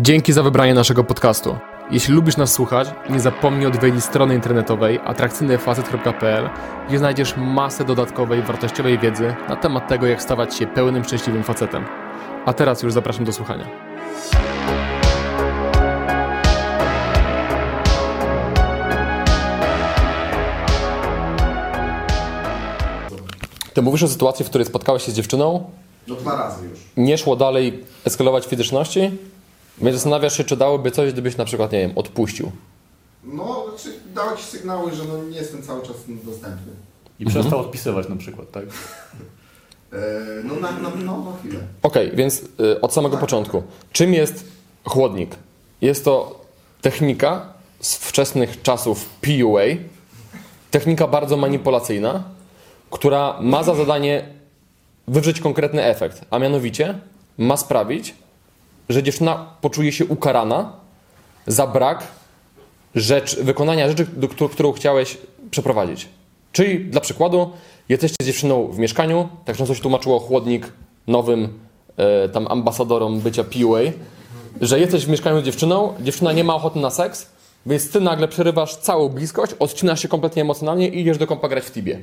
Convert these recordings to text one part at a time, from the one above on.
Dzięki za wybranie naszego podcastu. Jeśli lubisz nas słuchać, nie zapomnij odwiedzić strony internetowej atrakcyjnyfacet.pl, gdzie znajdziesz masę dodatkowej, wartościowej wiedzy na temat tego, jak stawać się pełnym, szczęśliwym facetem. A teraz już zapraszam do słuchania. Ty mówisz o sytuacji, w której spotkałeś się z dziewczyną, No dwa razy już. nie szło dalej eskalować fizyczności, więc zastanawiasz się, czy dałoby coś, gdybyś na przykład, nie wiem, odpuścił. No, znaczy dały ci sygnały, że no nie jestem cały czas dostępny. I przestał odpisywać na przykład, tak? E, no na, na, no, na chwilę. Okej, więc y, od samego początku. Czym jest chłodnik? Jest to technika z wczesnych czasów PUA, technika bardzo manipulacyjna, która ma za zadanie wywrzeć konkretny efekt, a mianowicie ma sprawić, że dziewczyna poczuje się ukarana za brak rzecz, wykonania rzeczy, do, któ- którą chciałeś przeprowadzić. Czyli dla przykładu, jesteście z dziewczyną w mieszkaniu, tak często się tłumaczyło chłodnik nowym e, tam ambasadorom bycia PUA, że jesteś w mieszkaniu z dziewczyną, dziewczyna nie ma ochoty na seks, więc ty nagle przerywasz całą bliskość, odcinasz się kompletnie emocjonalnie i idziesz do kompa grać w Tibie.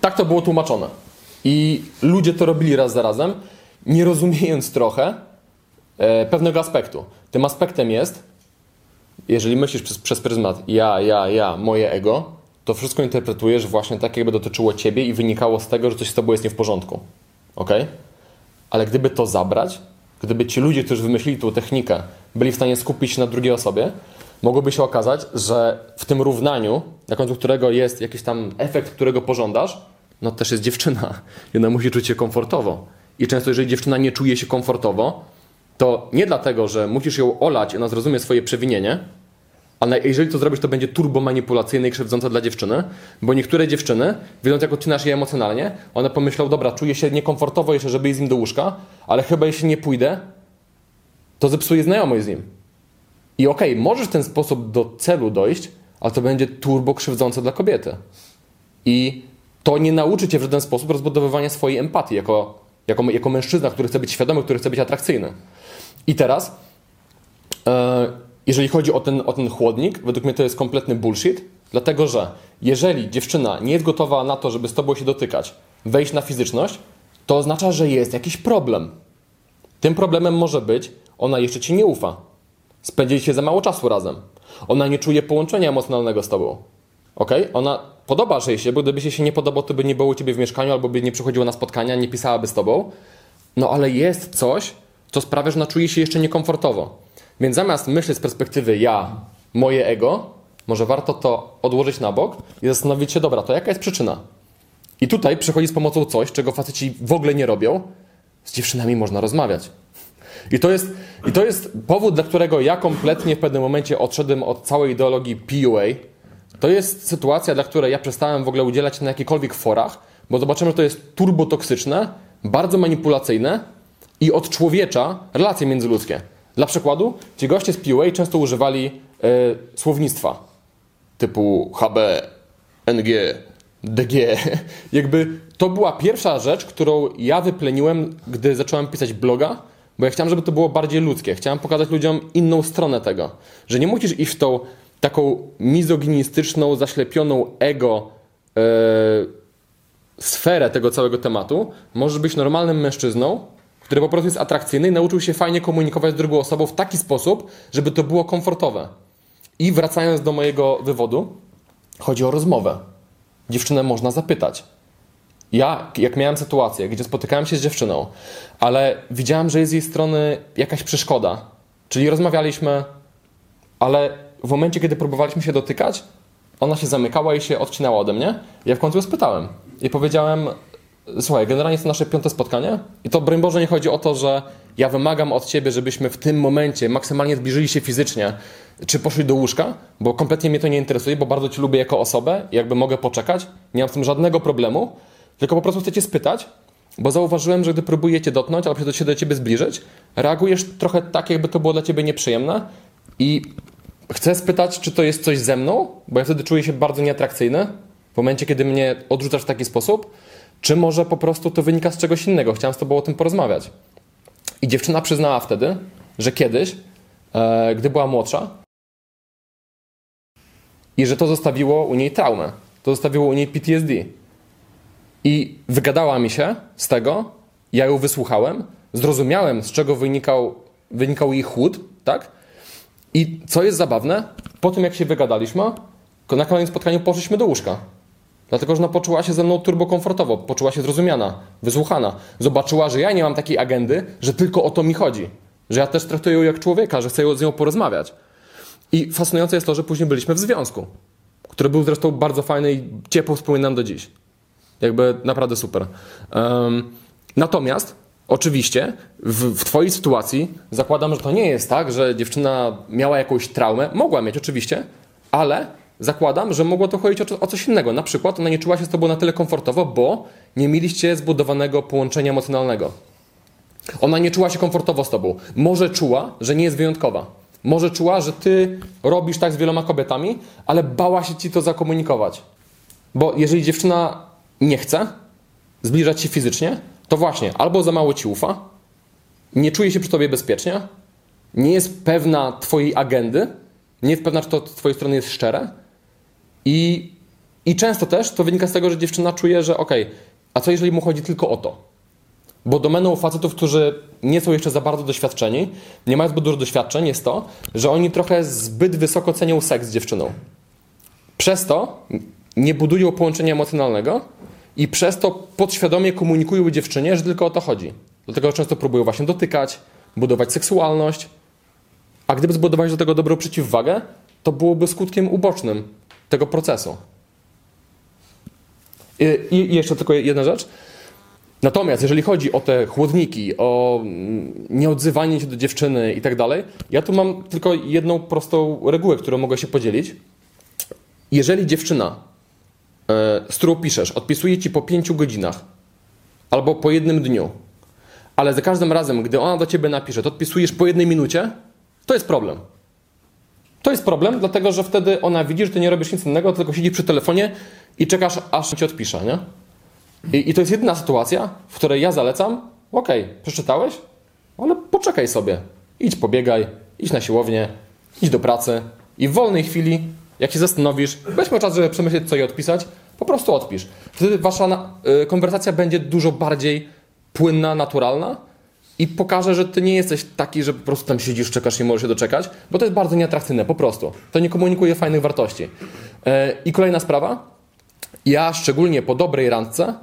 Tak to było tłumaczone. I ludzie to robili raz za razem, nie rozumiejąc trochę e, pewnego aspektu. Tym aspektem jest, jeżeli myślisz przez, przez pryzmat ja, ja, ja, moje ego, to wszystko interpretujesz właśnie tak, jakby dotyczyło ciebie i wynikało z tego, że coś z tobą jest nie w porządku. Ok? Ale gdyby to zabrać, gdyby ci ludzie, którzy wymyślili tą technikę, byli w stanie skupić się na drugiej osobie, mogłoby się okazać, że w tym równaniu, na końcu którego jest jakiś tam efekt, którego pożądasz, no też jest dziewczyna. I ona musi czuć się komfortowo. I często, jeżeli dziewczyna nie czuje się komfortowo, to nie dlatego, że musisz ją olać i ona zrozumie swoje przewinienie, ale jeżeli to zrobisz, to będzie turbo manipulacyjne i krzywdzące dla dziewczyny, bo niektóre dziewczyny, widząc jak odcinasz je emocjonalnie, one pomyślą, dobra, czuję się niekomfortowo jeszcze, żeby iść z nim do łóżka, ale chyba jeśli nie pójdę, to zepsuję znajomość z nim. I okej, możesz w ten sposób do celu dojść, ale to będzie turbo krzywdzące dla kobiety. I to nie nauczy cię w żaden sposób rozbudowywania swojej empatii jako, jako, jako mężczyzna, który chce być świadomy, który chce być atrakcyjny. I teraz, e, jeżeli chodzi o ten, o ten chłodnik, według mnie to jest kompletny bullshit, dlatego że jeżeli dziewczyna nie jest gotowa na to, żeby z tobą się dotykać, wejść na fizyczność, to oznacza, że jest jakiś problem. Tym problemem może być, ona jeszcze ci nie ufa. Spędziliście za mało czasu razem. Ona nie czuje połączenia emocjonalnego z tobą. Ok? Ona podoba jej się, bo gdyby się się nie podobał, to by nie było u ciebie w mieszkaniu, albo by nie przychodziła na spotkania, nie pisałaby z tobą. No ale jest coś, co sprawia, że ona czuje się jeszcze niekomfortowo. Więc zamiast myśleć z perspektywy ja, moje ego, może warto to odłożyć na bok i zastanowić się, dobra, to jaka jest przyczyna? I tutaj przychodzi z pomocą coś, czego faceci w ogóle nie robią. Z dziewczynami można rozmawiać. I to, jest, I to jest powód, dla którego ja kompletnie w pewnym momencie odszedłem od całej ideologii PUA. To jest sytuacja, dla której ja przestałem w ogóle udzielać na jakichkolwiek forach, bo zobaczymy, że to jest turbotoksyczne, bardzo manipulacyjne i odczłowiecza relacje międzyludzkie. Dla przykładu, ci goście z PUA często używali e, słownictwa typu HB, NG, DG. Jakby to była pierwsza rzecz, którą ja wypleniłem, gdy zacząłem pisać bloga, bo ja chciałem, żeby to było bardziej ludzkie. Chciałem pokazać ludziom inną stronę tego, że nie musisz iść w tą taką mizoginistyczną, zaślepioną ego e, sferę tego całego tematu. Możesz być normalnym mężczyzną, który po prostu jest atrakcyjny i nauczył się fajnie komunikować z drugą osobą w taki sposób, żeby to było komfortowe. I wracając do mojego wywodu, chodzi o rozmowę. Dziewczynę można zapytać. Ja, jak miałem sytuację, gdzie spotykałem się z dziewczyną, ale widziałem, że jest z jej strony jakaś przeszkoda, czyli rozmawialiśmy, ale w momencie, kiedy próbowaliśmy się dotykać, ona się zamykała i się odcinała ode mnie. Ja w końcu ją spytałem i powiedziałem: Słuchaj, generalnie jest to nasze piąte spotkanie i to, broń Boże, nie chodzi o to, że ja wymagam od ciebie, żebyśmy w tym momencie maksymalnie zbliżyli się fizycznie, czy poszli do łóżka, bo kompletnie mnie to nie interesuje, bo bardzo cię lubię jako osobę jakby mogę poczekać, nie mam z tym żadnego problemu, tylko po prostu chcę cię spytać, bo zauważyłem, że gdy próbuję cię dotknąć albo się do ciebie zbliżyć, reagujesz trochę tak, jakby to było dla ciebie nieprzyjemne i chcę spytać, czy to jest coś ze mną, bo ja wtedy czuję się bardzo nieatrakcyjny w momencie, kiedy mnie odrzucasz w taki sposób, czy może po prostu to wynika z czegoś innego. Chciałem z tobą o tym porozmawiać. I dziewczyna przyznała wtedy, że kiedyś, e, gdy była młodsza, i że to zostawiło u niej traumę. To zostawiło u niej PTSD. I wygadała mi się z tego, ja ją wysłuchałem, zrozumiałem, z czego wynikał, wynikał jej chłód, tak? I co jest zabawne, po tym jak się wygadaliśmy, na kolejnym spotkaniu poszliśmy do łóżka. Dlatego, że ona poczuła się ze mną turbo komfortowo, poczuła się zrozumiana, wysłuchana. Zobaczyła, że ja nie mam takiej agendy, że tylko o to mi chodzi. Że ja też traktuję ją jak człowieka, że chcę z nią porozmawiać. I fascynujące jest to, że później byliśmy w związku, który był zresztą bardzo fajny i ciepło wspominam do dziś. Jakby naprawdę super. Um, natomiast Oczywiście, w, w, Twojej sytuacji zakładam, że to nie jest tak, że dziewczyna miała jakąś traumę. Mogła mieć, oczywiście, ale zakładam, że mogło to chodzić o, o, coś innego. Na przykład ona nie czuła się z Tobą na tyle komfortowo, bo nie mieliście zbudowanego połączenia emocjonalnego. Ona nie czuła się komfortowo z Tobą. Może czuła, że nie jest wyjątkowa. Może czuła, że Ty robisz tak z wieloma kobietami, ale bała się Ci to zakomunikować. Bo jeżeli dziewczyna nie chce zbliżać się fizycznie, to właśnie albo za mało ci ufa, nie czuje się przy tobie bezpiecznie, nie jest pewna twojej agendy, nie jest pewna, czy to z twojej strony jest szczere i, i często też to wynika z tego, że dziewczyna czuje, że okej, okay, a co jeżeli mu chodzi tylko o to? Bo domeną facetów, którzy nie są jeszcze za bardzo doświadczeni, nie mają zbyt dużo doświadczeń, jest to, że oni trochę zbyt wysoko cenią seks z dziewczyną. Przez to nie budują połączenia emocjonalnego, i przez to podświadomie komunikują dziewczynie, że tylko o to chodzi. Dlatego często próbują właśnie dotykać, budować seksualność. A gdyby zbudować do tego dobrą przeciwwagę, to byłoby skutkiem ubocznym tego procesu. I, I, jeszcze tylko jedna rzecz. Natomiast jeżeli chodzi o te chłodniki, o nieodzywanie się do dziewczyny i tak dalej, ja tu mam tylko jedną prostą regułę, którą mogę się podzielić. Jeżeli dziewczyna z którą piszesz, odpisuje ci po 5 godzinach albo po jednym dniu, ale za każdym razem, gdy ona do ciebie napisze, to odpisujesz po jednej minucie, to jest problem. To jest problem, dlatego że wtedy ona widzi, że ty nie robisz nic innego, tylko siedzisz przy telefonie i czekasz, aż ci odpisze, nie? I, I, to jest jedyna sytuacja, w której ja zalecam, okay, przeczytałeś, ale poczekaj sobie. Idź pobiegaj, idź na siłownię, idź do pracy i w wolnej chwili jak się zastanowisz, weźmy czas, żeby przemyśleć, co i odpisać, po prostu odpisz. Wtedy wasza y, konwersacja będzie dużo bardziej płynna, naturalna i pokaże, że ty nie jesteś taki, że po prostu tam siedzisz, czekasz i możesz się doczekać, bo to jest bardzo nieatrakcyjne, po prostu. To nie komunikuje fajnych wartości. E, I kolejna sprawa. Ja szczególnie po dobrej randce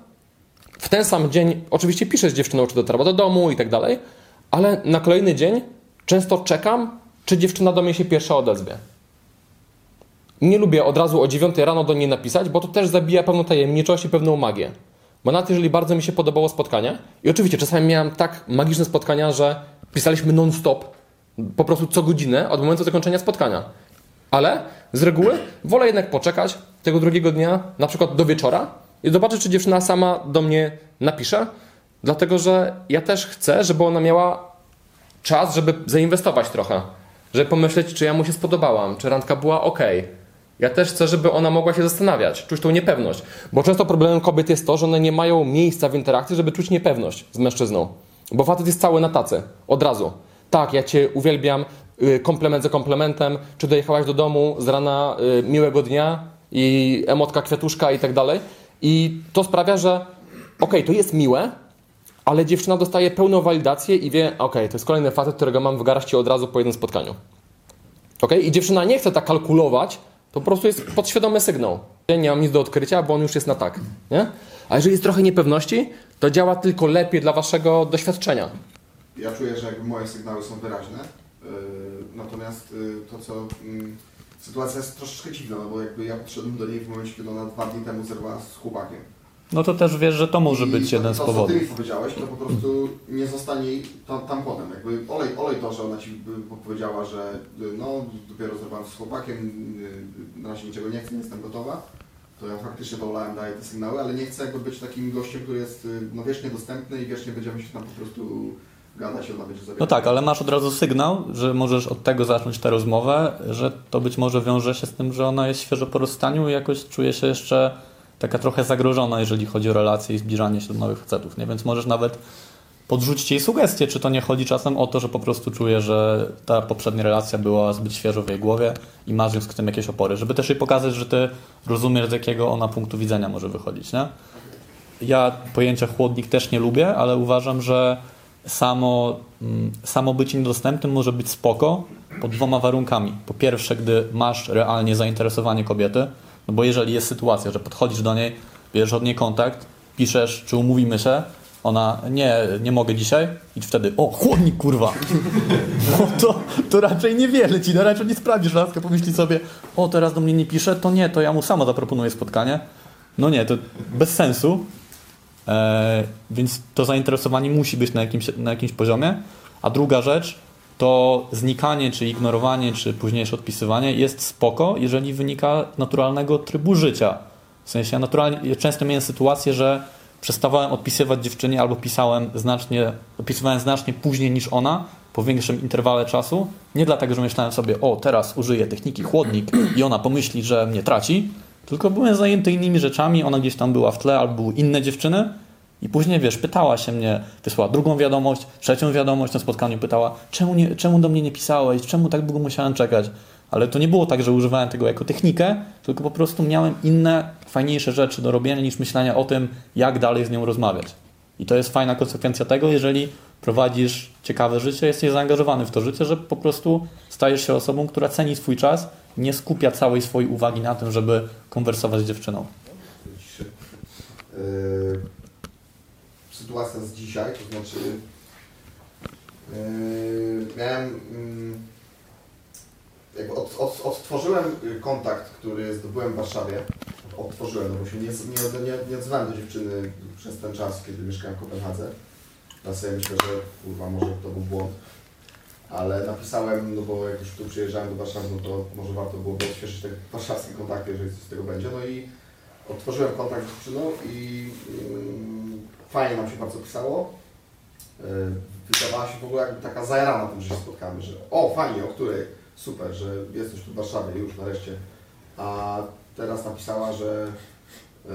w ten sam dzień oczywiście piszę z dziewczyną, czy dotarła do domu i tak dalej, ale na kolejny dzień często czekam, czy dziewczyna do mnie się pierwsza odezwie. Nie lubię od razu o 9 rano do niej napisać, bo to też zabija pewną tajemniczość i pewną magię. Bo nawet jeżeli bardzo mi się podobało spotkanie, i oczywiście czasami miałem tak magiczne spotkania, że pisaliśmy non-stop, po prostu co godzinę od momentu zakończenia spotkania. Ale z reguły wolę jednak poczekać tego drugiego dnia, na przykład do wieczora i zobaczyć, czy dziewczyna sama do mnie napisze, dlatego że ja też chcę, żeby ona miała czas, żeby zainwestować trochę, żeby pomyśleć, czy ja mu się spodobałam, czy randka była ok, ja też chcę, żeby ona mogła się zastanawiać, czuć tą niepewność. Bo często problemem kobiet jest to, że one nie mają miejsca w interakcji, żeby czuć niepewność z mężczyzną. Bo facet jest cały na tacy, od razu. Tak, ja cię uwielbiam, y, komplement za komplementem, czy dojechałaś do domu z rana y, miłego dnia i emotka kwiatuszka i tak dalej. I to sprawia, że okej, okay, to jest miłe, ale dziewczyna dostaje pełną walidację i wie, okej, okay, to jest kolejny facet, którego mam w garści od razu po jednym spotkaniu. Okay? I dziewczyna nie chce tak kalkulować, to po prostu jest podświadomy sygnał. Nie mam nic do odkrycia, bo on już jest na tak. Nie? A jeżeli jest trochę niepewności, to działa tylko lepiej dla waszego doświadczenia. Ja czuję, że jakby moje sygnały są wyraźne. Yy, natomiast yy, to, co. Yy, sytuacja jest troszeczkę dziwna, no bo jakby ja podszedłem do niej w momencie, kiedy ona dwa dni temu zerwała z chłopakiem. No to też wiesz, że to może I być jeden to, z powodów. To, co ty mi powiedziałeś, to po prostu nie zostanie tam, tam potem. Jakby olej, olej to, że ona ci powiedziała, że no dopiero zerwałam z chłopakiem, na razie niczego nie chcę, nie jestem gotowa. To ja faktycznie wolałem, daję te sygnały, ale nie chcę jakby być takim gościem, który jest no, wiecznie dostępny i wiecznie będziemy się tam po prostu gadać, ona będzie No tak, ale masz od razu sygnał, że możesz od tego zacząć tę rozmowę, że to być może wiąże się z tym, że ona jest świeżo po rozstaniu i jakoś czuje się jeszcze taka trochę zagrożona, jeżeli chodzi o relacje i zbliżanie się do nowych facetów, nie? Więc możesz nawet podrzucić jej sugestie, czy to nie chodzi czasem o to, że po prostu czuje, że ta poprzednia relacja była zbyt świeżo w jej głowie i ma w związku z tym jakieś opory, żeby też jej pokazać, że ty rozumiesz, z jakiego ona punktu widzenia może wychodzić, nie? Ja pojęcia chłodnik też nie lubię, ale uważam, że samo, mm, samo bycie niedostępnym może być spoko pod dwoma warunkami. Po pierwsze, gdy masz realnie zainteresowanie kobiety, no bo jeżeli jest sytuacja, że podchodzisz do niej, bierzesz od niej kontakt, piszesz, czy umówimy się, ona, nie, nie mogę dzisiaj i wtedy, o, chłodnik, kurwa. No to, to raczej niewiele ci, no raczej nie sprawdzisz, laska pomyśli sobie, o, teraz do mnie nie pisze, to nie, to ja mu sama zaproponuję spotkanie. No nie, to bez sensu. E, więc to zainteresowanie musi być na jakimś, na jakimś poziomie. A druga rzecz to znikanie, czy ignorowanie, czy późniejsze odpisywanie jest spoko, jeżeli wynika naturalnego trybu życia. W sensie ja naturalnie, często miałem sytuację, że przestawałem odpisywać dziewczynie albo pisałem znacznie, odpisywałem znacznie później niż ona, po większym interwale czasu. Nie dlatego, że myślałem sobie, o teraz użyję techniki chłodnik i ona pomyśli, że mnie traci, tylko byłem zajęty innymi rzeczami, ona gdzieś tam była w tle albo były inne dziewczyny i później, wiesz, pytała się mnie, wysłała drugą wiadomość, trzecią wiadomość na spotkaniu, pytała, czemu, nie, czemu do mnie nie pisałeś, czemu tak długo musiałem czekać. Ale to nie było tak, że używałem tego jako technikę, tylko po prostu miałem inne, fajniejsze rzeczy do robienia niż myślenia o tym, jak dalej z nią rozmawiać. I to jest fajna konsekwencja tego, jeżeli prowadzisz ciekawe życie, jesteś zaangażowany w to życie, że po prostu stajesz się osobą, która ceni swój czas, nie skupia całej swojej uwagi na tym, żeby konwersować z dziewczyną. Yy, sytuacja z dzisiaj, to znaczy yy, miałem yy, jakby od, od, odtworzyłem kontakt, który zdobyłem w Warszawie. Odtworzyłem, no bo się nie, nie, nie, nie odzwałem do dziewczyny przez ten czas, kiedy mieszkałem w Kopenhadze. Teraz sobie myślę, że kurwa, może to był błąd. Ale napisałem, no bo jak już tu przyjeżdżałem do Warszawy, no to może warto byłoby odświeżyć te warszawskie kontakty, jeżeli coś z tego będzie. No i otworzyłem kontakt z dziewczyną i yy, fajnie nam się bardzo pisało. Yy, wydawała się w ogóle jakby taka zajarana tym, że się spotkamy, że o fajnie, o której, super, że jesteś tu w Warszawie już nareszcie. A teraz napisała, że yy,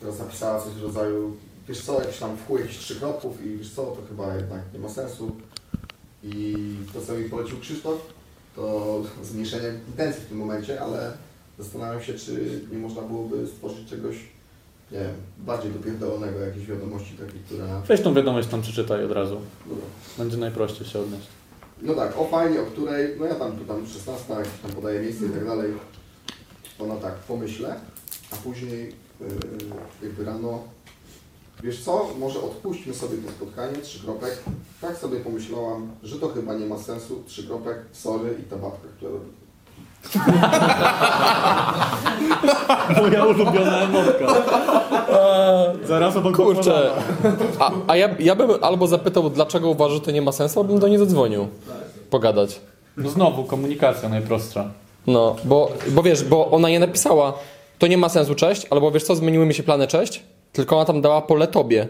teraz napisała coś w rodzaju wiesz co, jakiś tam wchół jakichś trzy kropków i wiesz co, to chyba jednak nie ma sensu. I to, co mi polecił Krzysztof, to zmniejszenie intencji w tym momencie, ale zastanawiam się, czy nie można byłoby stworzyć czegoś, nie wiem, bardziej dopierdolonego, jakiejś wiadomości takiej, która... Weź tą wiadomość tam przeczytaj od razu. Dobra. Będzie najprościej się odnieść. No tak, o fajnie, o której, no ja tam, tu tam 16, jakieś tam podaję miejsce i tak dalej. Ona tak, pomyślę, a później yy, jakby rano, wiesz co, może odpuśćmy sobie to spotkanie, trzy kropek. Tak sobie pomyślałam, że to chyba nie ma sensu, trzy kropek, sorry i ta babka, która robi. Moja ulubiona emotka. Zaraz obok Kurczę. A, a ja, ja bym albo zapytał, dlaczego uważa, że to nie ma sensu, albo bym do niej zadzwonił. Pogadać. No znowu, komunikacja najprostsza. No, bo, bo wiesz, bo ona nie napisała, to nie ma sensu, cześć, albo wiesz co, zmieniły mi się plany, cześć, tylko ona tam dała pole tobie.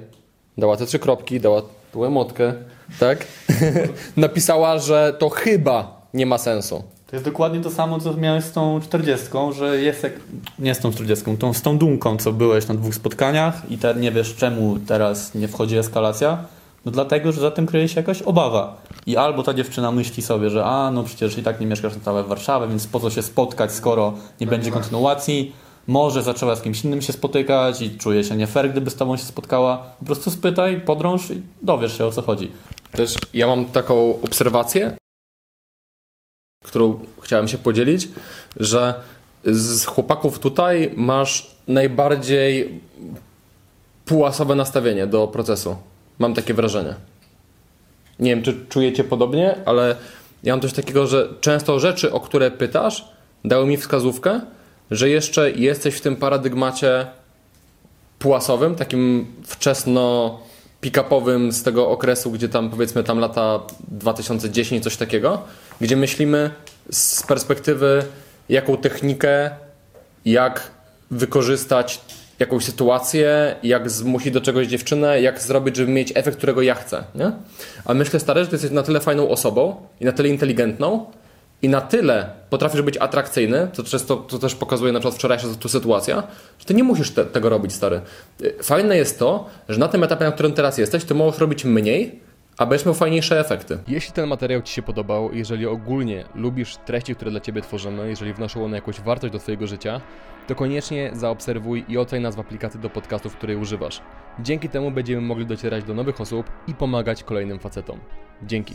Dała te trzy kropki, dała tu emotkę, tak? Napisała, że to chyba nie ma sensu. To jest dokładnie to samo, co miałeś z tą 40, że jest jak... Nie z tą 40, tą, z tą dumką, co byłeś na dwóch spotkaniach i te, nie wiesz czemu teraz nie wchodzi eskalacja. No dlatego, że za tym kryje się jakaś obawa. I albo ta dziewczyna myśli sobie, że a, no przecież i tak nie mieszkasz na całe w Warszawie, więc po co się spotkać, skoro nie będzie kontynuacji. Może zaczęła z kimś innym się spotykać i czuje się nie fair, gdyby z tobą się spotkała. Po prostu spytaj, podrąż i dowiesz się o co chodzi. Też ja mam taką obserwację, którą chciałem się podzielić, że z chłopaków tutaj masz najbardziej półasowe nastawienie do procesu. Mam takie wrażenie. Nie wiem, czy czujecie podobnie, ale ja mam coś takiego, że często rzeczy, o które pytasz, dały mi wskazówkę, że jeszcze jesteś w tym paradygmacie półasowym, takim wczesno pick-upowym z tego okresu, gdzie tam powiedzmy tam lata 2010, coś takiego, gdzie myślimy z perspektywy jaką technikę, jak wykorzystać jakąś sytuację, jak zmusić do czegoś dziewczynę, jak zrobić, żeby mieć efekt, którego ja chcę, nie? A myślę stary, że ty jesteś na tyle fajną osobą i na tyle inteligentną i na tyle potrafisz być atrakcyjny, co często to też pokazuje na przykład wczorajsza tu sytuacja, że ty nie musisz te, tego robić, stary. Y, Fajne jest to, że na tym etapie, na którym teraz jesteś, ty możesz robić mniej, a będziesz miał fajniejsze efekty. Jeśli ten materiał Ci się podobał, jeżeli ogólnie lubisz treści, które dla Ciebie tworzymy, jeżeli wnoszą one jakąś wartość do Twojego życia, to koniecznie zaobserwuj i oceń nas w aplikacji do podcastów, której używasz. Dzięki temu będziemy mogli docierać do nowych osób i pomagać kolejnym facetom. Dzięki.